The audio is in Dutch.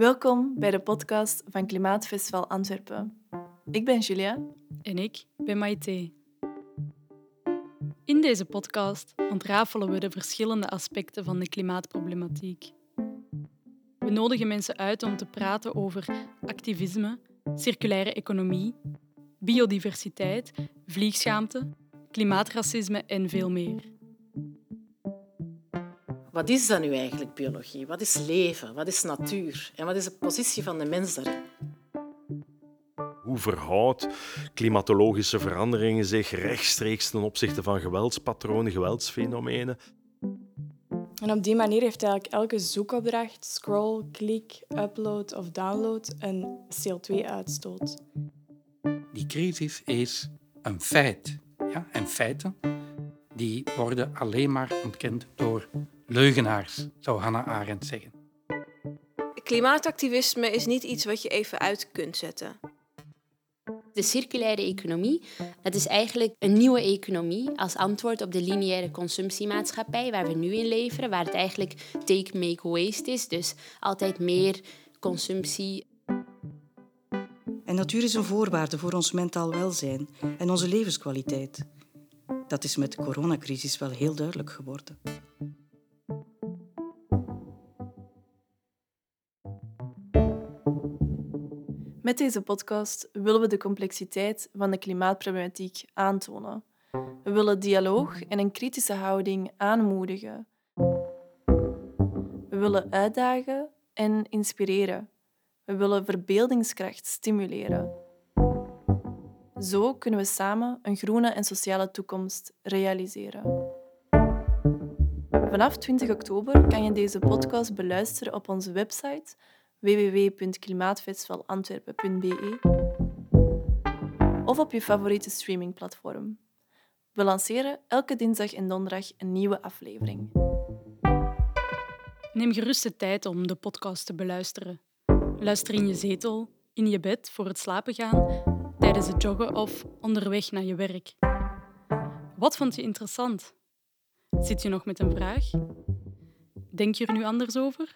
Welkom bij de podcast van Klimaatfestival Antwerpen. Ik ben Julia. En ik ben Maite. In deze podcast ontrafelen we de verschillende aspecten van de klimaatproblematiek. We nodigen mensen uit om te praten over activisme, circulaire economie, biodiversiteit, vliegschaamte, klimaatracisme en veel meer. Wat is dat nu eigenlijk, biologie? Wat is leven? Wat is natuur? En wat is de positie van de mens daarin? Hoe verhoudt klimatologische veranderingen zich rechtstreeks ten opzichte van geweldspatronen, geweldsfenomenen? En op die manier heeft eigenlijk elke zoekopdracht, scroll, klik, upload of download een CO2-uitstoot. Die crisis is een feit. Ja? En feiten die worden alleen maar ontkend door leugenaars, zou Hannah Arendt zeggen. Klimaatactivisme is niet iets wat je even uit kunt zetten. De circulaire economie, dat is eigenlijk een nieuwe economie als antwoord op de lineaire consumptiemaatschappij waar we nu in leveren, waar het eigenlijk take, make, waste is. Dus altijd meer consumptie. En natuur is een voorwaarde voor ons mentaal welzijn en onze levenskwaliteit. Dat is met de coronacrisis wel heel duidelijk geworden. Met deze podcast willen we de complexiteit van de klimaatproblematiek aantonen. We willen dialoog en een kritische houding aanmoedigen. We willen uitdagen en inspireren. We willen verbeeldingskracht stimuleren. Zo kunnen we samen een groene en sociale toekomst realiseren. Vanaf 20 oktober kan je deze podcast beluisteren op onze website www.klimaatfestivalantwerpen.be of op je favoriete streamingplatform. We lanceren elke dinsdag en donderdag een nieuwe aflevering. Neem gerust de tijd om de podcast te beluisteren. Luister in je zetel, in je bed voor het slapen gaan, tijdens het joggen of onderweg naar je werk. Wat vond je interessant? Zit je nog met een vraag? Denk je er nu anders over?